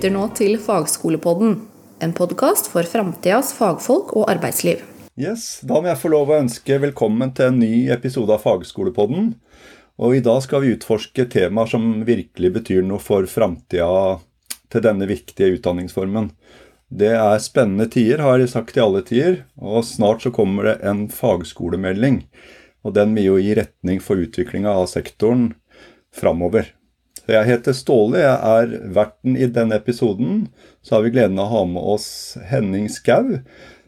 lytter nå til Fagskolepodden, en podkast for framtidas fagfolk og arbeidsliv. Yes, Da må jeg få lov å ønske velkommen til en ny episode av Fagskolepodden. Og I dag skal vi utforske temaer som virkelig betyr noe for framtida til denne viktige utdanningsformen. Det er spennende tider, har jeg sagt i alle tider. Og snart så kommer det en fagskolemelding. Og den vil jo gi retning for utviklinga av sektoren framover. Jeg heter Ståle, jeg er verten i denne episoden. Så har vi gleden av å ha med oss Henning Skau,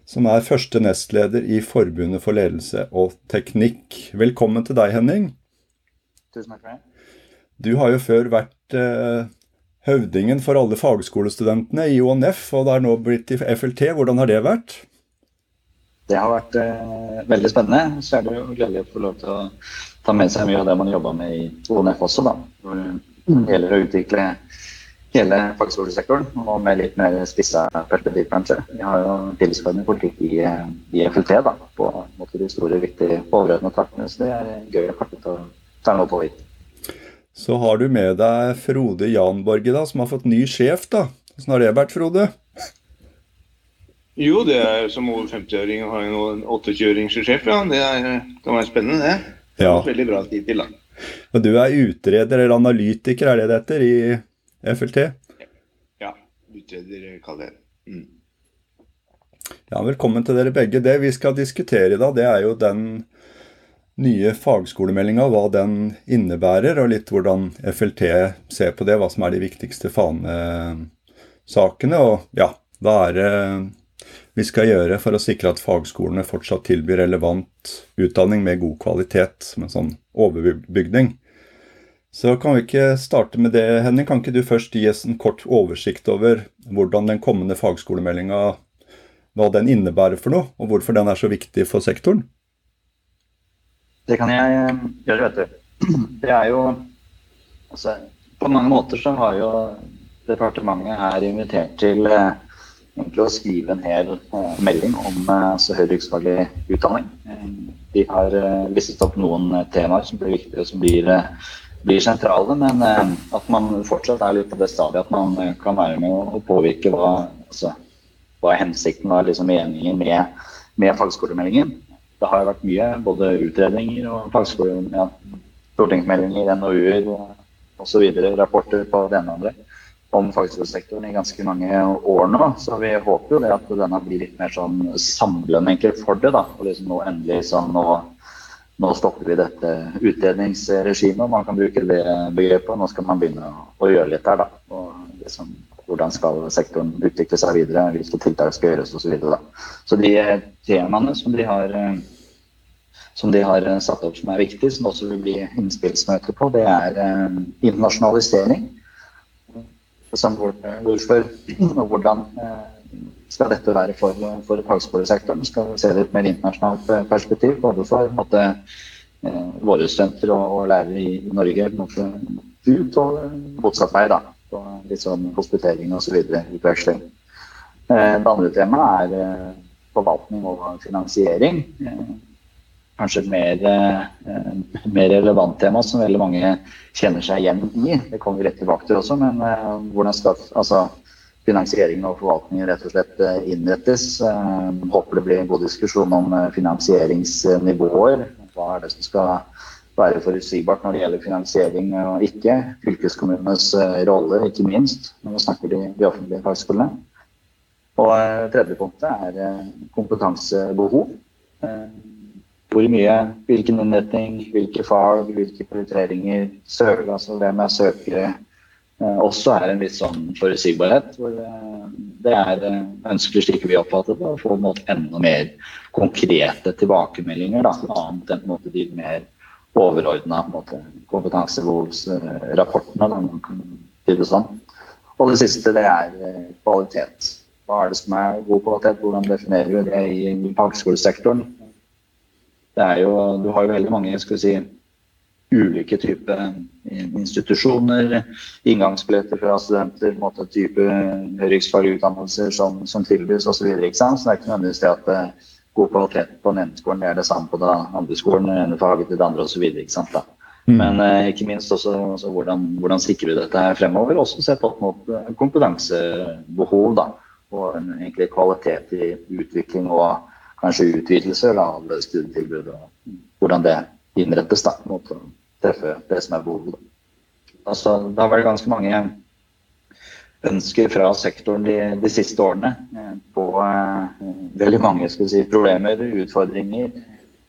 som er første nestleder i Forbundet for ledelse og teknikk. Velkommen til deg, Henning. Tusen takk for det. Du har jo før vært eh, høvdingen for alle fagskolestudentene i ONF, og det er nå blitt i FLT. Hvordan har det vært? Det har vært eh, veldig spennende. Så er det jo gledelig å få lov til å ta med seg mye av det man jobber med i ONF også. da. Det gjelder å utvikle hele fagskolesektoren, og med litt mer spissa perspektiv, kanskje. Vi har jo tilsvarende politikk i, i FLT da, på måte, de store, viktige overordnede takene, så det er gøy å få ta noe på hit. Så har du med deg Frode Janborge, da, som har fått ny sjef. da. Hvordan har det vært, Frode? Jo, det er som over 50-åring å ha en 28-åring som sjef, ja. Det er, kan være spennende, det. Det ja. veldig bra tid til, da. Og du er utreder eller analytiker, er det det heter, i FLT? Ja, utreder kaller jeg det. Mm. Ja, velkommen til dere begge. Det vi skal diskutere i dag, det er jo den nye fagskolemeldinga, hva den innebærer, og litt hvordan FLT ser på det, hva som er de viktigste fanesakene. Og ja, hva er det vi skal gjøre for å sikre at fagskolene fortsatt tilbyr relevant utdanning med god kvalitet, med sånn overbygning. Så kan vi ikke starte med det, Henning. Kan ikke du først gi oss en kort oversikt over hvordan den kommende fagskolemeldinga hva den innebærer for noe, og hvorfor den er så viktig for sektoren? Det kan jeg eh, gjøre, vet du. Det er jo altså, På mange måter så har jo departementet her invitert til eh, egentlig å skrive en hel uh, melding om altså, høyere yrkesfaglig utdanning. De har listet opp noen temaer som blir viktige og som blir, blir sentrale, men at man fortsatt er litt på det stadiet at man kan være med å, påvirke hva, altså, hva er hensikten og liksom meningen med, med fagskolemeldingen. Det har vært mye, både utredninger og fagskole, ja, stortingsmeldinger, NOU-er osv., rapporter på det ene og andre om fagskolesektoren i ganske mange år nå. Så vi håper jo det at denne blir litt mer sånn samlende egentlig for det. da, og liksom Nå endelig sånn, nå, nå stopper vi dette utredningsregimet, om man kan bruke det begrepet. Nå skal man begynne å gjøre litt der. da, og liksom, Hvordan skal sektoren utvikle seg videre, hvilke tiltak skal gjøres osv. Så, videre, så de temaene som de har som de har satt opp som er viktige, som også vil bli innspillsmøte på, det er eh, internasjonalisering som hvorfor og hvordan eh, skal dette være for, for fagskolesektoren. Skal vi se litt mer internasjonalt eh, perspektiv, både for måte, eh, våre studenter og, og, lærere i Norge måte, ut og motsatt vei. da, på Litt sånn hospitering osv. utveksling. Det andre temaet er forvaltning og finansiering kanskje et mer, eh, mer, relevant tema som veldig mange kjenner seg igjen i. Det kommer vi rett tilbake til også, men eh, hvordan skal altså, finansieringen og forvaltningen rett og slett eh, innrettes? Håper det blir en god diskusjon om finansieringsnivåer. Hva er det som skal være forutsigbart når det gjelder finansiering og ikke? Fylkeskommunenes rolle, ikke minst, når vi snakker de, de offentlige fagskolene. Og tredje punktet er kompetansebehov. Hvor mye, hvilken innretning, hvilke fag, hvilke prioriteringer, Søker, altså hvem er søkere, eh, også er en viss sånn forutsigbarhet. hvor eh, Det er eh, ønskelig, slik vi oppfatter det, å få en måte, enda mer konkrete tilbakemeldinger. Da, annet enn måte, de mer overordna kompetansebehovsrapportene. Det sånn. Og det siste det er kvalitet. Hva er det som er god kvalitet? Hvordan definerer vi det i fagskolesektoren? Det er jo, du har jo veldig mange skal vi si, ulike typer institusjoner, inngangsbilletter fra studenter, måte, type høyriksfaglige utdannelser som, som tilbys osv. Så, videre, så det er ikke nødvendigvis det at eh, god kvalitet på den ene skolen er det samme på den andre skolen, det ene faget til det andre osv. Mm. Men eh, ikke minst også, også hvordan, hvordan, sikrer vi dette her fremover, også sett opp mot eh, kompetansebehov. da, Og en egentlig kvalitet i utvikling og kanskje utvidelse av studietilbud. Og hvordan det innrettes da, mot å treffe det som er behovet. Altså, det har vært ganske mange ønsker fra sektoren de, de siste årene eh, på eh, veldig mange si, problemer, utfordringer,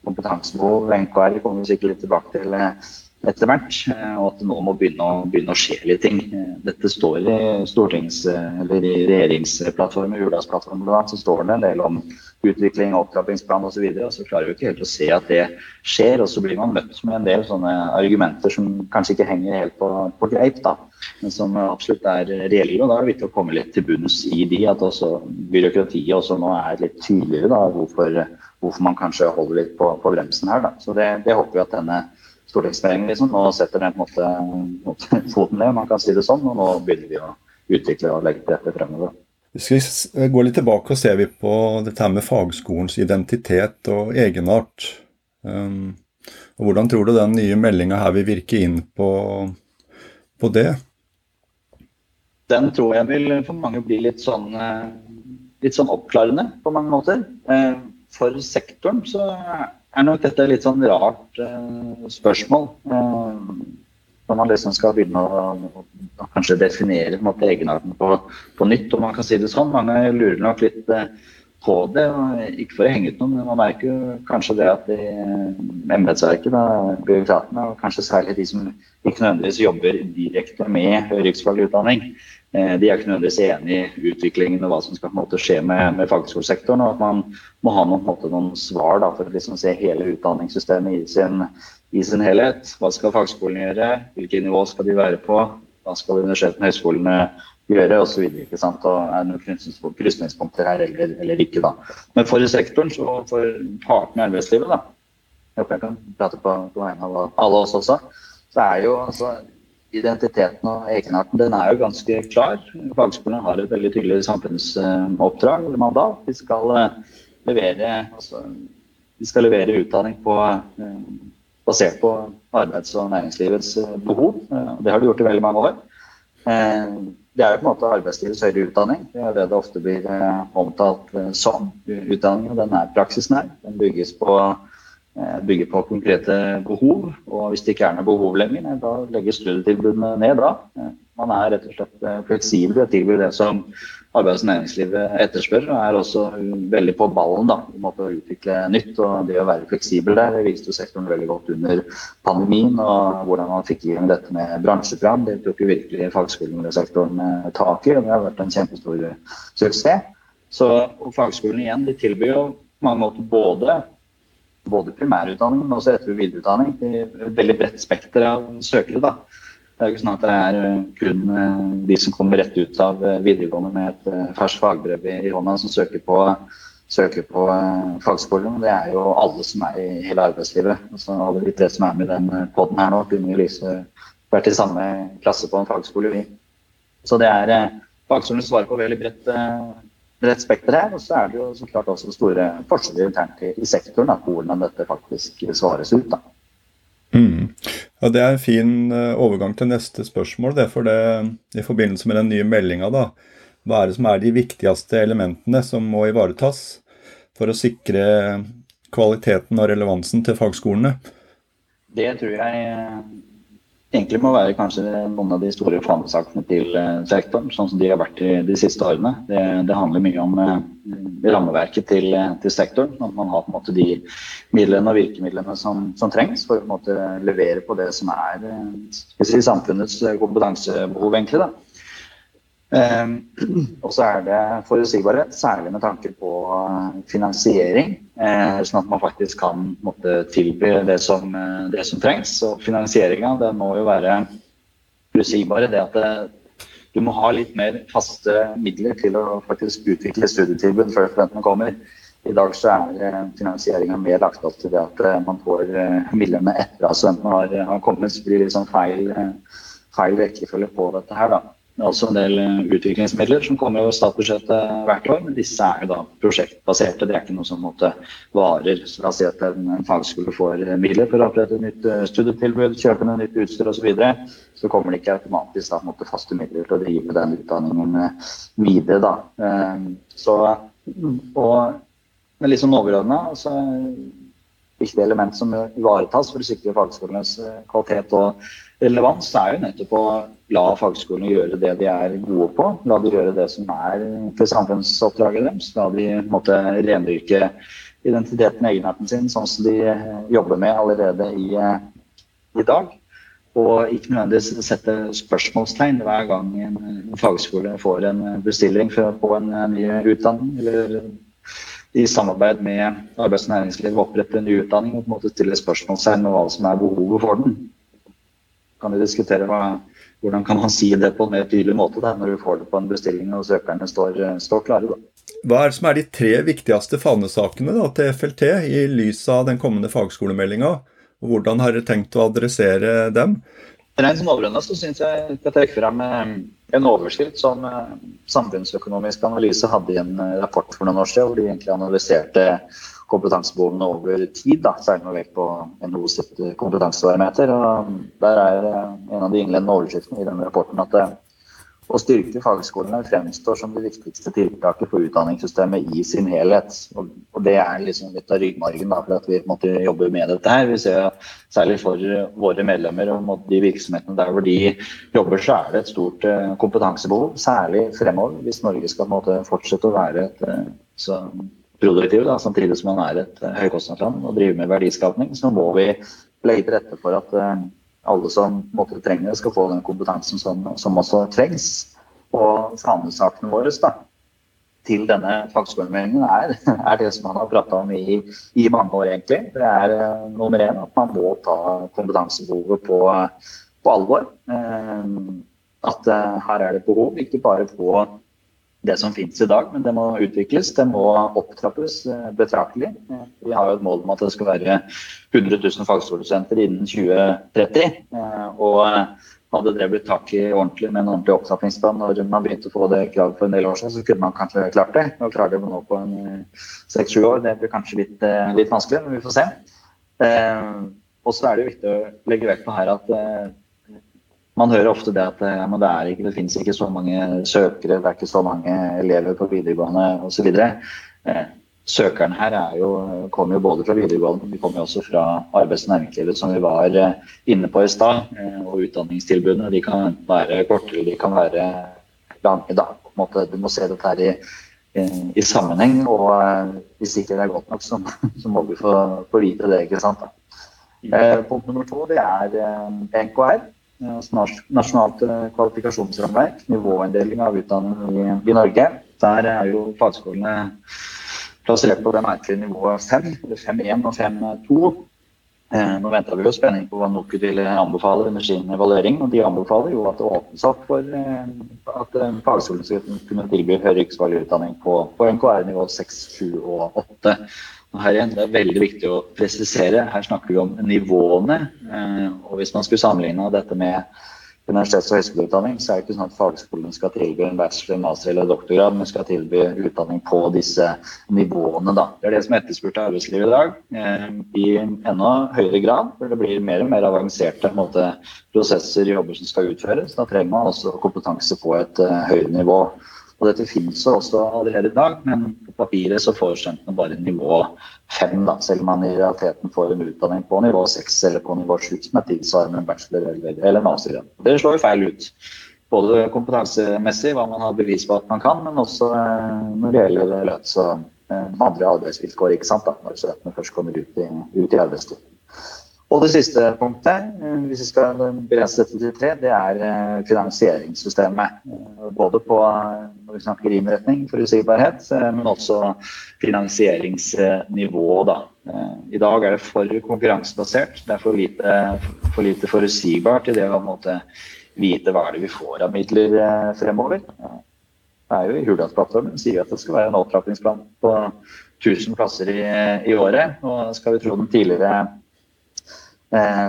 kompetansebehov. NKR kommer vi sikkert litt tilbake til eh, etter hvert. Eh, og at det nå må begynne å, begynne å skje litt ting. Dette står i stortings- eller i regjeringsplattformen, Hurdalsplattformen, så står det en del om utvikling, opptrappingsplan osv. Og, og så klarer vi ikke helt å se at det skjer. Og så blir man møtt med en del sånne argumenter som kanskje ikke henger helt på, på greip, da. Men som absolutt er reelle. Og da er det viktig å komme litt til bunns i de. At også byråkratiet også nå er litt tydeligere da, hvorfor, hvorfor man kanskje holder litt på, på bremsen her. Da. Så det, det håper vi at denne stortingsmeldingen Liksom. Nå setter den på en måte foten ned, man kan si det sånn, og nå begynner vi å utvikle og legge til rette fremover. Vi skal gå litt tilbake og se vi på dette her med fagskolens identitet og egenart. Um, og hvordan tror du den nye meldinga her vil virke inn på, på, det? Den tror jeg vil for mange bli litt sånn, eh, litt sånn oppklarende på mange måter. Eh, for sektoren så er nok dette litt sånn rart spørsmål. Når man liksom skal begynne å, å, kanskje definere på måte, egenarten på, på, nytt, om man kan si det sånn. Mange lurer nok litt uh, på det. Ikke for å henge ut noen, men man merker jo kanskje det at de embetsverket, byråkratene, og kanskje særlig de som ikke nødvendigvis jobber direkte med yrkesfaglig utdanning, Eh, de er ikke nødvendigvis enig i utviklingen og hva som skal måte, skje med, med fagskolesektoren. Og at man må ha noen, måte, noen svar da, for å liksom, se hele utdanningssystemet i sin, i sin, helhet. Hva skal fagskolene gjøre? Hvilke nivå skal de være på? Hva skal universitetene og høyskolene gjøre? Og, så videre, og er det noen krysningspunkter her eller, eller, ikke. da. Men for sektoren, så for partene i arbeidslivet, da, jeg håper jeg kan prate på, på vegne av alle oss også, så er jo altså identiteten og egenarten den er jo ganske klar. Fagskolene har et veldig tydelig samfunnsoppdrag eller mandat. De skal eh, levere, altså, de skal levere utdanning på, eh, basert på arbeids- og næringslivets eh, behov. Det har de gjort i veldig mange år. Det er jo på en måte arbeidslivets høyere utdanning. Det er det det ofte blir omtalt som. Utdanningen den er praksisnær. Den bygges på bygger på konkrete behov. Og hvis det ikke er noe behov lenger, da legger studietilbudene ned da. Eh, man er rett og slett eh, fleksibel og tilbyr det som arbeids- og næringslivet etterspør. Og er også veldig på ballen da, i måte å utvikle nytt. Og det å være fleksibel der viste sektoren veldig godt under pandemien. Og hvordan man fikk igjen dette med bransjeprogram. Det tok jo virkelig fagskolesektoren tak i, og det har vært en kjempestor suksess. Så fagskolen igjen, de tilbyr jo på mange måter både både primærutdanning, men også etter- og videreutdanning. Et veldig bredt spekter av søkere. da. Det er jo ikke sånn at det er eh, kun eh, de som kommer rett ut av eh, videregående med et ferskt fagbrev i hånda, som søker på, søker på fagskolen. Det er jo alle som er i hele arbeidslivet. Altså alle de tre som er med i den poden her nå. Kunne Lise vært i samme klasse på en fagskole, vi. Så det er fagskolen svarer på veldig bredt bredt spekter her. Og så er det jo så klart også store forskjeller internt i, i sektoren da, på hvordan dette faktisk svares ut. da. Mm. Ja, Det er en fin uh, overgang til neste spørsmål. Det for det, I forbindelse med den nye meldinga, hva er det som er de viktigste elementene som må ivaretas for å sikre kvaliteten og relevansen til fagskolene? Det tror jeg egentlig må være kanskje noen av de store fanesakene til eh, sektoren, sånn som de har vært i de siste årene. Det, det handler mye om eh, rammeverket til, eh, til, sektoren. At man har på en måte de midlene og virkemidlene som, som trengs for å på en måte levere på det som er si, samfunnets kompetansebehov. egentlig da. Um, og så er det forutsigbarhet, særlig med tanke på finansiering. Uh, sånn at man faktisk kan måtte, tilby det som, uh, det som trengs. Og finansieringa må jo være forutsigbare. Det at det, du må ha litt mer faste midler til å faktisk utvikle studietilbud før studentene kommer. I dag så er finansieringa mer lagt opp til det at man får midlene etter at studentene har, har kommet. Så blir det liksom feil, feil rekkefølge på dette her. da. Det er også en del eh, utviklingsmidler som kommer over statsbudsjettet hvert år, men disse er jo da prosjektbaserte. Det er ikke noe som måtte varer. Så la oss si at en, en fagskole får eh, midler for å opprette et nytt eh, studietilbud, kjøpe ned nytt utstyr osv. Så, videre, så kommer det ikke automatisk da, måtte faste midler til å drive den utdanningen videre. Da. Så, og, men liksom sånn overordna altså, viktig element som ivaretas for å sikre fagskolenes kvalitet og relevans, er jo nettopp å la fagskolene gjøre det de er gode på. La de gjøre det som er for samfunnsoppdraget deres. La de måtte rendyrke identiteten og egenarten sin sånn som de jobber med allerede i, i dag. Og ikke nødvendigvis sette spørsmålstegn hver gang en fagskole får en bestilling for å få en ny utdanning. eller i samarbeid med arbeids- og næringsliv opprette en ny utdanning og på en måte stille spørsmålstegn med hva som er behovet for den. Kan vi diskutere hva, hvordan kan man si det på en mer tydelig måte da, når du får det på en bestilling og søkerne står, står klare. Da. Hva er det som er de tre viktigste fanesakene da, til FLT i lys av den kommende fagskolemeldinga? Hvordan har dere tenkt å adressere dem? Rent som overordna så syns jeg jeg skal trekke frem eh, en overskrift som eh, Samfunnsøkonomisk analyse hadde i en eh, rapport for noen år siden, hvor de egentlig analyserte kompetansebehovene over tid, da, særlig med vekt på NHO sitt kompetansebarometer. Der er en av de innledende overskriftene i den rapporten at å styrke fagskolene fremstår som det viktigste tiltaket for utdanningssystemet i sin helhet. Og, det er liksom litt av ryggmargen da, for at vi måtte jobbe med dette her. Vi ser særlig for våre medlemmer og de virksomhetene der hvor de jobber, så er det et stort eh, kompetansebehov. Særlig fremover, hvis Norge skal måte, fortsette å være et eh, så, produktiv, da, samtidig som man er et eh, høykostnadsland og driver med verdiskapning, så må vi legge til rette for at alle som måtte trenge det, skal få den kompetansen som, som også trengs. Og fanesakene våre da, til denne fagskolemeldingen er, er, det som man har prata om i, i, mange år, egentlig. Det er uh, nummer én at man må ta kompetansebehovet på, på alvor. Uh, at uh, her er det behov, ikke bare på det som finnes i dag, men det må utvikles. Det må opptrappes eh, betraktelig. Eh, vi har jo et mål om at det skal være 100 000 fagskolestudenter innen 2030. Eh, og hadde det blitt tak i ordentlig med en ordentlig opptrappingsplan når man begynte å få det kravet for en del år siden, så kunne man kanskje klart det. Nå klarer det nå på seks-sju år. Det blir kanskje litt, litt, vanskelig, men vi får se. Og så er det jo viktig å legge vekt på her at man hører ofte det at ja, det, er ikke, det finnes ikke så mange søkere, det er ikke så mange elever på videregående osv. Eh, søkerne her jo, kommer jo både fra videregående, men de kommer også fra arbeids- og næringslivet, som vi var eh, inne på i stad. Eh, og utdanningstilbudene de kan være kortere, de kan være lange. da. Måte, du må se dette her i, i, i sammenheng, og eh, hvis ikke det er godt nok, så, så må vi få, få vite det. ikke sant? Da. Eh, punkt nummer to det er eh, NKR. Eh, nasjonalt eh, kvalifikasjonsrammeverk, nivåinndeling av utdanning i, Norge. Der er jo fagskolene plassert på det merkelige nivået 5, eller 5-1 og 5-2. Eh, nå venter vi jo spenning på hva NOKUT vil anbefale under sin evaluering. og De anbefaler jo at det åpnes opp for at fagskolene skal kunne tilby høyere yrkesfaglig utdanning på, på NKR-nivå 6, 7 og 8. Her igjen, Det er veldig viktig å presisere. Her snakker vi om nivåene. Eh, og Hvis man skulle sammenligne dette med universitets- og høyskoleutdanning, så er det ikke sånn at fagskolene skal tilby en bachelor, master eller doktorgrad, men skal tilby utdanning på disse nivåene. Da. Det er det som er etterspurt av arbeidslivet i dag, eh, i enda høyere grad. For det blir mer og mer avanserte måte, prosesser, jobber som skal utføres. Da trenger man også kompetanse på et uh, høyere nivå. Og dette finnes jo også allerede i dag, men på papiret så får studentene bare nivå 5, da, selv om man i realiteten får en utdanning på nivå 6 eller på nivå 7 som er tilsvarende en bachelor eller, eller master. Det slår jo feil ut. Både kompetansemessig, hva man har bevis på at man kan, men også eh, når det gjelder lønns- og eh, andre arbeidsvilkår ikke sant, da, når studentene først kommer ut i, ut i arbeidslivet. Og det siste punktet, eh, hvis vi skal begrense dette til tre, det er eh, finansieringssystemet. Eh, både på når vi snakker innretning, forutsigbarhet, men også finansieringsnivå. Da. I dag er det for konkurransebasert. Det er for lite, for lite forutsigbart i det å måte, vite hva er det vi får av midler fremover. Det er jo i Hurdalsplattformen sier at det skal være en opptrappingsplan på 1000 plasser i, i året. Og skal vi tro den tidligere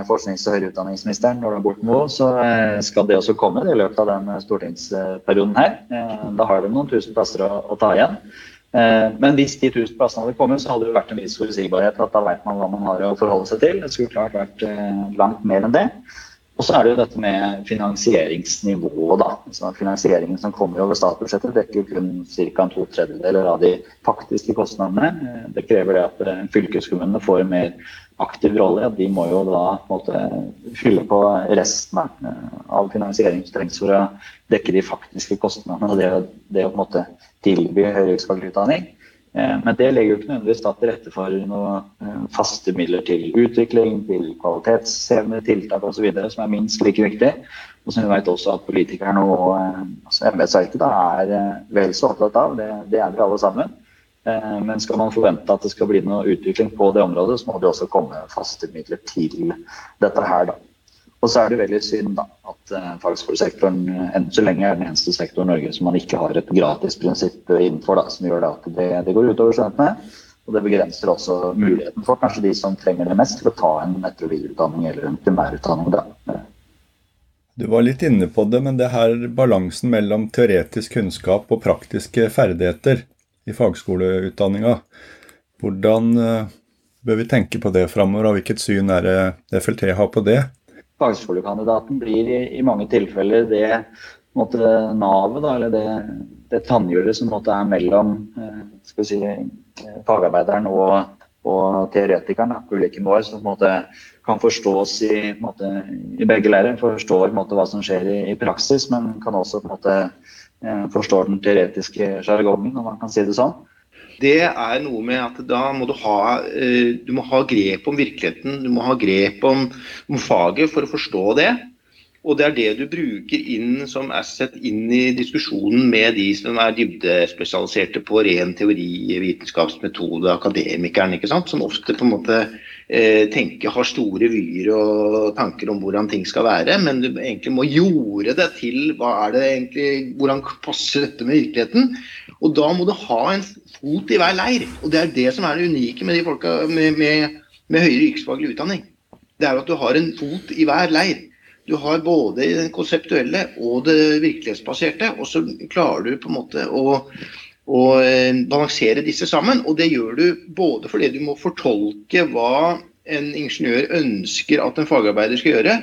forsknings- og høyere utdanningsministeren Ola Borten Moe, så eh, skal det også komme i løpet av den stortingsperioden her. Eh, da har de noen tusen plasser å, å ta igjen. Eh, men hvis de tusen plassene hadde kommet, så hadde det vært en viss forutsigbarhet. at Da vet man hva man har å forholde seg til. Det skulle klart vært eh, langt mer enn det. Og så er det jo dette med finansieringsnivået, da. Så finansieringen som kommer over statsbudsjettet, dekker kun ca. to tredjedeler av de faktiske kostnadene. Eh, det krever det at fylkeskommunene får mer aktiv rolle. De må jo da måte fylle på resten av finansieringen som trengs for å dekke de faktiske kostnadene. og det, det å på en måte tilby høyere utdanning. Eh, men det legger jo ikke nødvendigvis til rette for noen eh, faste midler til utvikling, til kvalitetshevende tiltak osv., som er minst like viktig. Og som vi vet også at politikerne og eh, altså embetsverket er vel så opptatt av. Det, det er vi alle sammen. Men skal man forvente at det skal bli noe utvikling på det området, så må det også komme faste midler til dette her, da. Og så er det veldig synd da, at uh, fagskolesektoren uh, enn så lenge er den eneste sektoren i Norge som man ikke har et gratisprinsipp innenfor, da, som gjør det at det, det går utover studentene. Og det begrenser også muligheten for kanskje de som trenger det mest, til å ta en etter- og videreutdanning eller en primærutdanning. Da. Du var litt inne på det, men det her balansen mellom teoretisk kunnskap og praktiske ferdigheter i fagskoleutdanninga, hvordan uh, bør vi tenke på det framover, og hvilket syn er det FLT har på det? fagskolekandidaten blir i, mange tilfeller det navet, eller det, det tannhjulet som måtte, er mellom eh, si, eh, fagarbeideren og, og teoretikeren på ulike nivåer. Som måte, kan forstås i, måte, i begge leirer. Forstår måte, hva som skjer i, i, praksis, men kan også på en måte, eh, forstå den teoretiske sjargongen, om man kan si det sånn det er noe med at da må du ha, eh, du må ha grep om virkeligheten. Du må ha grep om, om, faget for å forstå det. Og det er det du bruker inn som asset inn i diskusjonen med de som er dybdespesialiserte på ren teori, vitenskapsmetode, akademikeren, ikke sant? som ofte på en måte eh, tenker, har store vyer og tanker om hvordan ting skal være, men du egentlig må jorde det til hva er det egentlig, hvordan passer dette med virkeligheten. Og da må du ha en fot i hver leir. Og det er det som er det unike med de folka med, med, med høyere yrkesfaglig utdanning. Det er at du har en fot i hver leir. Du har både det konseptuelle og det virkelighetsbaserte, og så klarer du på en måte å, å eh, balansere disse sammen. Og det gjør du både fordi du må fortolke hva en ingeniør ønsker at en fagarbeider skal gjøre,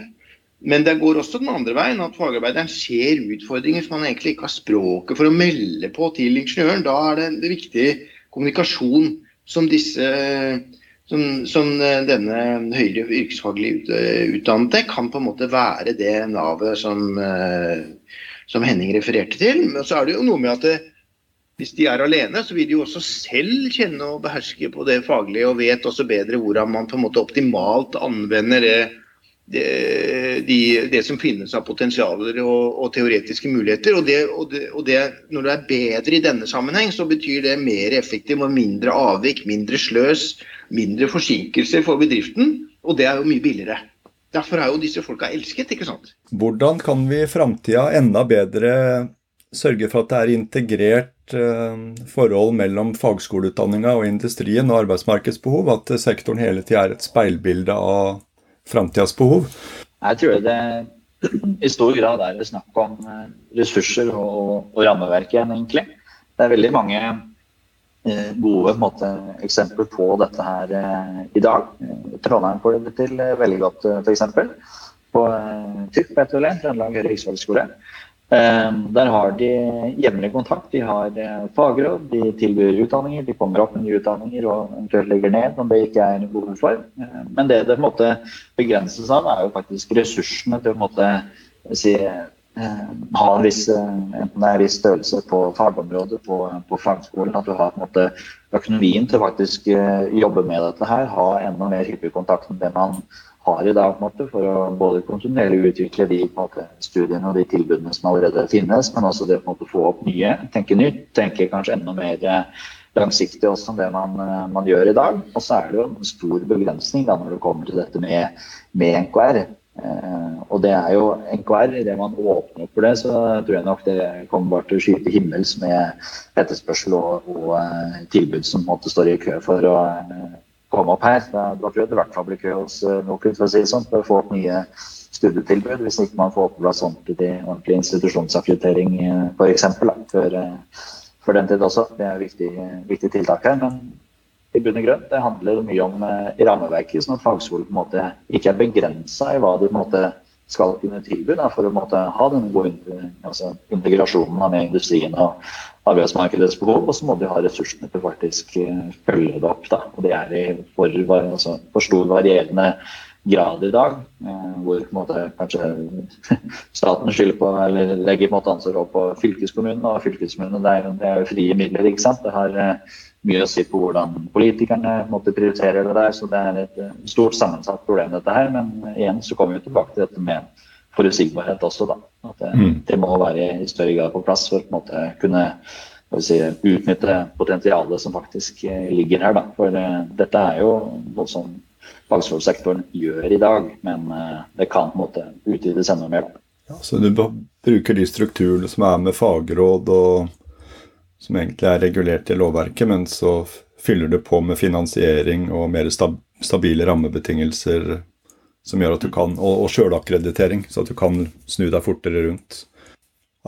men det går også den andre veien, at fagarbeideren ser utfordringer som han egentlig ikke har språket for å melde på til ingeniøren. Da er det en viktig kommunikasjon som, disse, som, som denne høyere yrkesfaglig utdannede kan på en måte være det navet som, som Henning refererte til. Men så er det jo noe med at det, hvis de er alene, så vil de jo også selv kjenne og beherske på det faglige og vet også bedre hvordan man på en måte optimalt anvender det det, de, det, som finnes av potensialer og, og teoretiske muligheter. Og, og, og når det er bedre i denne sammenheng, så betyr det mer effektiv og mindre avvik, mindre sløs, mindre forsinkelser for bedriften. Og det er jo mye billigere. Derfor er jo disse folka elsket, ikke sant. Hvordan kan vi i framtida enda bedre sørge for at det er integrert eh, forhold mellom fagskoleutdanninga og industrien og arbeidsmarkedsbehov? At sektoren hele tida er et speilbilde av framtidas behov? Jeg tror det i stor grad er det snakk om eh, ressurser og, og rammeverket, igjen, egentlig. Det er veldig mange eh, gode måte, eksempler på dette her eh, i dag. Trondheim får det til veldig godt, eh, f.eks. På eh, TUP, Trøndelag Høyre Riksfagskole. Der har de jevnlig kontakt. De har eh, fagråd, de tilbyr utdanninger. De kommer opp med nye utdanninger og eventuelt legger ned om det ikke er behov for. Men det det på en måte begrenses av, er jo faktisk ressursene til å på en måte si, eh, ha en viss, eh, enten er en viss størrelse på fagområdet, på, på fagskolen, at du har måte økonomien til faktisk jobbe med dette her, ha enda mer hyppig kontakt med det man har i dag på en måte, for å både kontinuerlig utvikle de måte, studiene og de tilbudene som allerede finnes, men også det å få opp nye, tenke nytt, tenke kanskje enda mer eh, langsiktig også enn det man, eh, man, gjør i dag. Og så er det jo en stor begrensning da, når det kommer til dette med, med NKR. Eh, og det er jo NKR, idet man åpner opp for det, så tror jeg nok det kommer bare til å skyte himmels med etterspørsel og, og uh, tilbud som måtte stå i kø for å uh, komme opp her. Da tror jeg det i hvert fall blir kø hos NOKUT for å si det sånn, for å få opp nye studietilbud. Hvis ikke man får på plass ordentlig, ordentlig institusjonsakkreditering f.eks. Før, før den tid også. Det er et viktig, viktig tiltak her. Men i bunn og grunn. Det handler mye om eh, rammeverket, sånn at fagskolen på en måte ikke er begrensa i hva de på en måte skal kunne tilby da, for å måte, ha den gode altså, integrasjonen med industrien og arbeidsmarkedets behov. Og så må de ha ressursene til faktisk uh, følge det opp. Da. Og det er i for, altså, for stor varierende grad i dag, uh, hvor måte, kanskje staten skylder på, eller legger på ansvaret på fylkeskommunen. Og fylkeskommunen det er, det er jo frie midler, ikke sant. Det har mye å si på hvordan politikerne måtte prioritere det der. Så det er et eh, stort sammensatt problem, dette her. Men igjen så kommer vi tilbake til dette med forutsigbarhet også, da. At det, mm. det må være i større grad på plass for å på en måte kunne si, utnytte potensialet som faktisk eh, ligger her. Da. For dette er jo noe som fagskolesektoren gjør i dag, men det kan på en måte utvides enda mer. Ja, så du bruker de strukturene som er med fagråd og som egentlig er regulert i lovverket, men så fyller du på med finansiering og mer stabile rammebetingelser som gjør at du kan, og, og sjølakkreditering, så at du kan snu deg fortere rundt.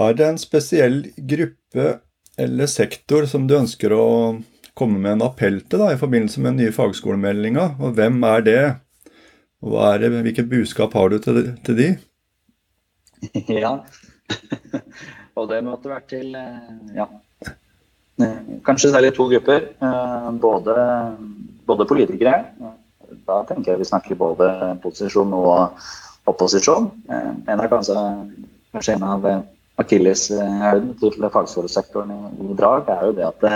Er det en spesiell gruppe eller sektor som du ønsker å komme med en appell til da, i forbindelse med den nye fagskolemeldinga? Og hvem er det? Og er det, hvilket budskap har du til, til de? Ja, og det måtte vært til eh, ja, kanskje særlig to grupper. Eh, både, både, politikere. Da tenker jeg vi snakker både posisjon og opposisjon. Eh, en av kanskje, kanskje en av akilleshælene til fagskolesektoren i dag er jo det at det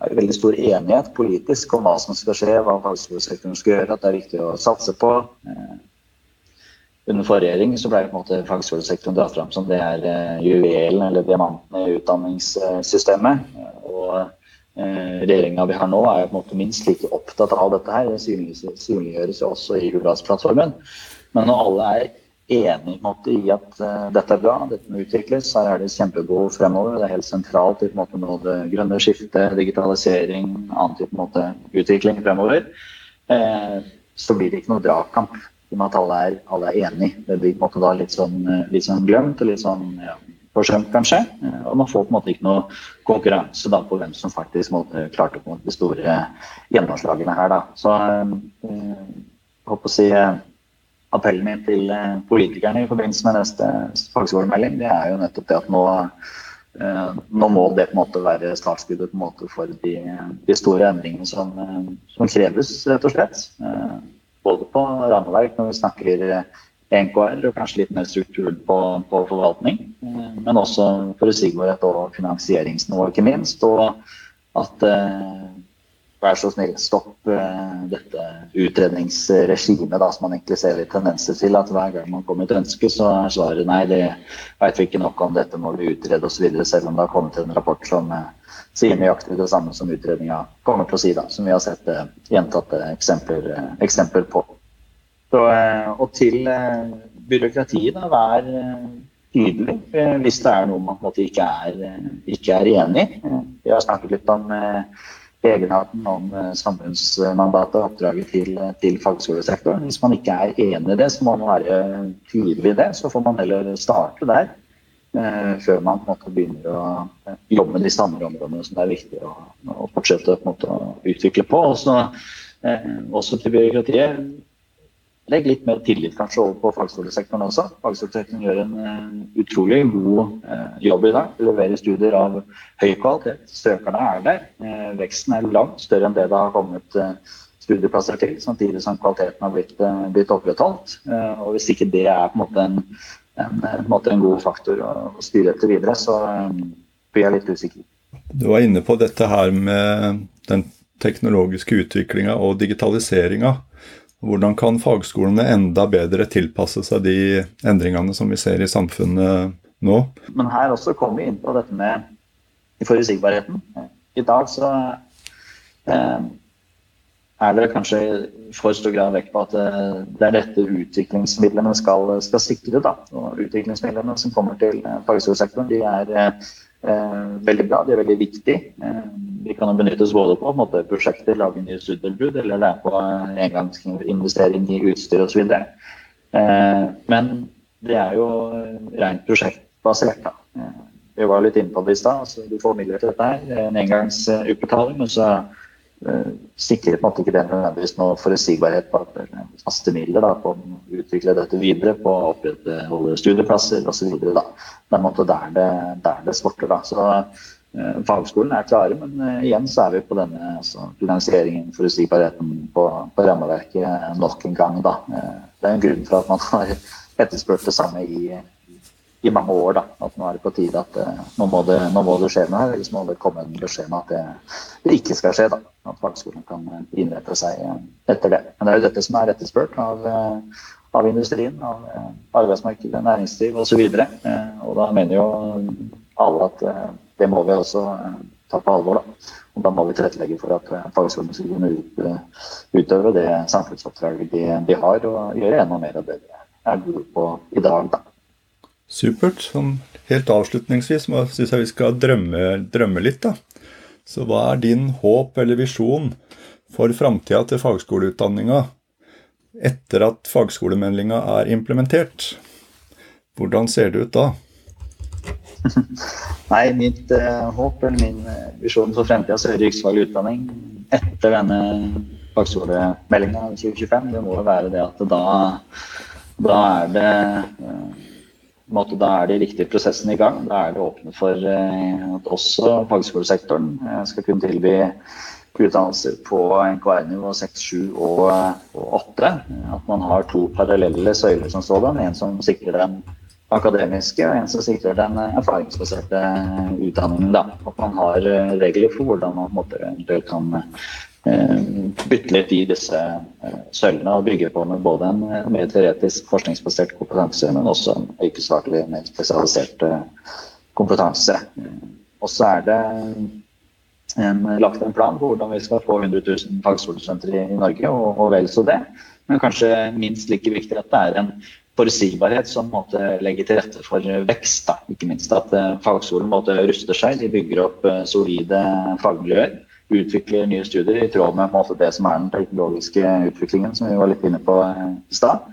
er veldig stor enighet politisk om hva som skal skje, hva fagskolesektoren skal gjøre, at det er viktig å satse på under forrige regjering så ble på en måte fagskolesektoren dratt fram som det er juvelen eller diamanten i utdanningssystemet. Uh, regjeringa vi har nå er på en måte minst like opptatt av dette her. Det synliggjøres jo også i Hurdalsplattformen. Men når alle er enige måte, i at uh, dette er bra, dette må utvikles, så er det kjempebehov fremover. Det er helt sentralt i på en måte nå det grønne skiftet, digitalisering, annen type måte, utvikling fremover. så blir det ikke noe dragkamp i og med at alle er, alle er enige. Det blir på en måte da litt sånn, eh, litt sånn glemt og litt sånn ja, forsømt, kanskje. Eh, og man får på en måte ikke noe konkurranse da på hvem som faktisk måtte, klarte på de store gjennomslagene her. da. Så jeg håper å si appellen min til politikerne i forbindelse med neste fagskolemelding, det er jo nettopp det at nå, nå må det på en måte være startskuddet på en måte for de, de store endringene som, som, kreves, rett og slett både på rammeverk når vi snakker NKR og kanskje litt mer struktur på, på forvaltning. Eh, men også forutsigbarhet og finansieringsnivå, ikke minst. Og at eh, vær så snill, stopp eh, dette utredningsregimet da, som man egentlig ser litt tendenser til. At hver gang man kommer med et ønske, så er svaret nei, det vet vi ikke nok om, dette må vi utrede osv. Selv om det har kommet en rapport som eh, sier nøyaktig det samme som utredninga kommer til å si, da, som vi har sett eh, gjentatte eksempler, eh, eksempler, på. Så, eh, og til eh, byråkratiet, da, vær eh, tydelig hvis det er noe man på en måte ikke er, ikke er enig i. Vi har snakket litt om egenarten om samfunnsmandatet og oppdraget til, til fagskolesektoren. Hvis man ikke er enig i det, så må man være tydelig i det. Så får man heller starte der. Før man på en måte begynner å jobbe med de andre områdene som det er viktig å, å fortsette på en måte, å utvikle på. Også, også til byråkratiet. Legg litt mer tillit kanskje over på fagskolesektoren også. Fagskolesektoren gjør en uh, utrolig god uh, jobb i dag. Leverer studier av høy kvalitet. Søkerne er der. Uh, veksten er langt større enn det det har kommet studieplasser til, samtidig som kvaliteten har blitt, blitt opprettholdt. og Hvis ikke det er på en måte en en, en, måte, en god faktor å, styre etter videre. Så blir jeg litt usikker. Du var inne på dette her med den teknologiske utviklinga og digitaliseringa. Hvordan kan fagskolene enda bedre tilpasse seg de endringene som vi ser i samfunnet nå? Men her også kommer vi inn på dette med forutsigbarheten. I dag så eh, er det kanskje for stor grad vekt på at eh, det er dette utviklingsmidlene skal, skal sikre. Da. Og utviklingsmidlene som kommer til eh, fagskolesektoren, de er eh, veldig bra, de er veldig viktige. Eh, de kan benyttes både på, på prosjekter, lage nye studietilbud, eller det på engangsinvestering i utstyr osv. Eh, men det er jo rent prosjektbasert. da. Eh, vi var litt inne på det i stad. Altså, du får midler til dette her, en engangsutbetaling. men så uh, sikrer på ikke det nødvendigvis noe forutsigbarhet på at faste midler da, på å utvikle dette videre, på å opprettholde studieplasser osv. Det er der det, der det sporter. da. Så uh, Fagskolen er klare, men uh, igjen så er vi på denne altså, finansieringen, forutsigbarheten på, på rammeverket nok en gang. da. det er en grunn for at man har etterspurt det samme i i mange år da, at nå er det på tide at nå, må det, nå, må det, skje noe her. Hvis må det komme en beskjed om at det, det, ikke skal skje. da, At fagskolen kan eh, innrette seg etter det. Men det er jo dette som er etterspurt av, av industrien, av arbeidsmarkedet, næringsliv osv. Uh, og da mener jo alle at det må vi også ta på alvor. da. Og da må vi tilrettelegge for at fagskolene skal kunne ut, utøve det samfunnsoppdraget de, de har, og gjøre enda mer av det de er gode på i dag. da. Supert. Sånn, helt avslutningsvis syns jeg vi skal drømme, drømme, litt. da. Så hva er din håp eller visjon for framtida til fagskoleutdanninga etter at fagskolemeldinga er implementert? Hvordan ser det ut da? Nei, mitt uh, håp eller min uh, visjon for fremtidas høyere yrkesfaglig utdanning etter denne fagskolemeldinga 2025, det må jo være det at da, da er det uh, måte, da er de riktige prosessene i gang. Da er det åpnet for at også fagskolesektoren skal kunne tilby utdannelser på NKR-nivå 6, 7 og, og 8. At man har to parallelle søyler som sådan. En som sikrer den akademiske, og en som sikrer den erfaringsbaserte utdanningen. Da. At man har regler for hvordan man måte, eventuelt kan Eh, bytte litt i disse eh, søylene og bygge på med både en eh, mer teoretisk forskningsbasert kompetanse, men også en yrkesfaglig, mer spesialisert kompetanse. Og så er det en, lagt en plan for hvordan vi skal få 100 000 fagskolestudenter i, i, Norge, og, og, vel så det. Men kanskje minst like viktig at det er en forutsigbarhet som måtte legge til rette for vekst. Da. Ikke minst at fagskolen måtte ruste seg, de bygger opp solide fagmiljøer utvikler nye studier i tråd med måte, det som er den teknologiske utviklingen, som vi var litt inne på eh, i stad.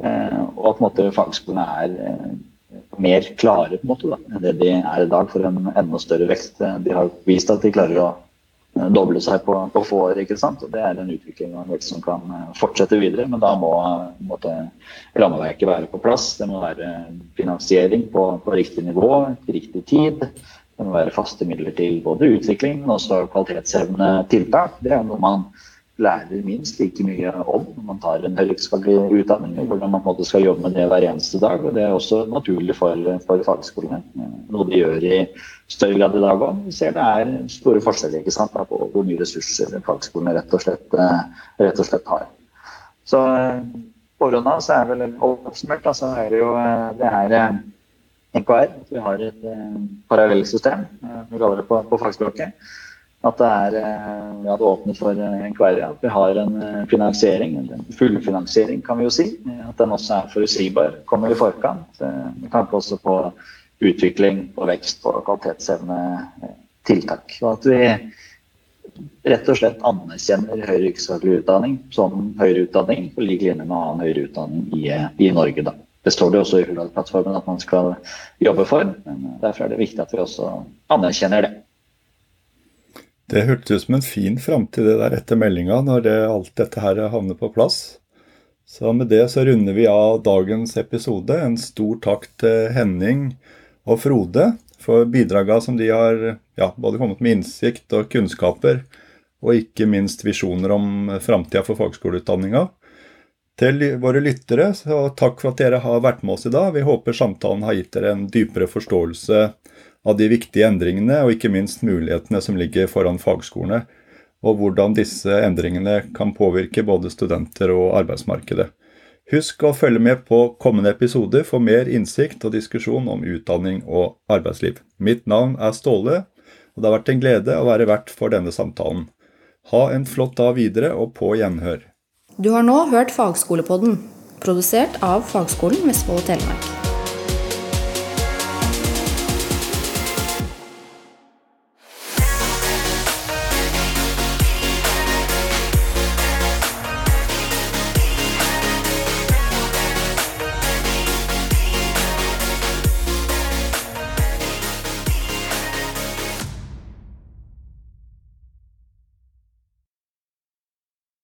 Eh, og at måte, fagskolene er eh, mer klare på en måte, da, enn det de er i dag for en enda større vekst. De har vist at de klarer å doble seg på, på få år. ikke sant? Og Det er en utvikling og en vekst som kan fortsette videre. Men da må måtte, rammeverket være på plass. Det må være finansiering på, på riktig nivå til riktig tid. Det må være faste midler til både utvikling, men også tiltak. Det er noe man lærer minst like mye om når man tar en høyriksfaglig utdanning. Hvordan man måte skal jobbe med det hver eneste dag. og Det er også naturlig for, for fagskolene. Noe de gjør i større grad i dag òg. Vi ser det er store forskjeller ikke sant, på hvor mye ressurser fagskolene rett og slett, rett og slett har. Så overordna så er vel oppsummert, så er det jo det her NKR. Vi har et eh, parallellsystem, eh, vi kaller det på, på fagspråket. At det er eh, ja, det åpner for eh, NKR. At vi har en eh, finansiering, en fullfinansiering kan vi jo si. At den også er forutsigbar, kommer i forkant. Med tanke også på utvikling og vekst og kvalitetsevne tiltak. Og at vi rett og slett anerkjenner høyere yrkesfaglig utdanning som høyere utdanning på lik linje med annen høyere utdanning i, i Norge. da. Det står det også i Hurdalsplattformen at man skal jobbe for. men Derfor er det viktig at vi også anerkjenner det. Det hørtes ut som en fin framtid det der etter meldinga, når det, alt dette her havner på plass. Så med det så runder vi av dagens episode. En stor takk til Henning og Frode for bidraga som de har ja, både kommet med innsikt og kunnskaper, og ikke minst visjoner om framtida for fagskoleutdanninga. Til våre lyttere, så takk for at dere har vært med oss i dag. Vi håper samtalen har gitt dere en dypere forståelse av de viktige endringene, og ikke minst mulighetene som ligger foran fagskolene, og hvordan disse endringene kan påvirke både studenter og arbeidsmarkedet. Husk å følge med på kommende episoder for mer innsikt og diskusjon om utdanning og arbeidsliv. Mitt navn er Ståle, og det har vært en glede å være vert for denne samtalen. Ha en flott dag videre, og på gjenhør. Du har nå hørt Fagskolepodden, produsert av Fagskolen Vestfold og Telemark.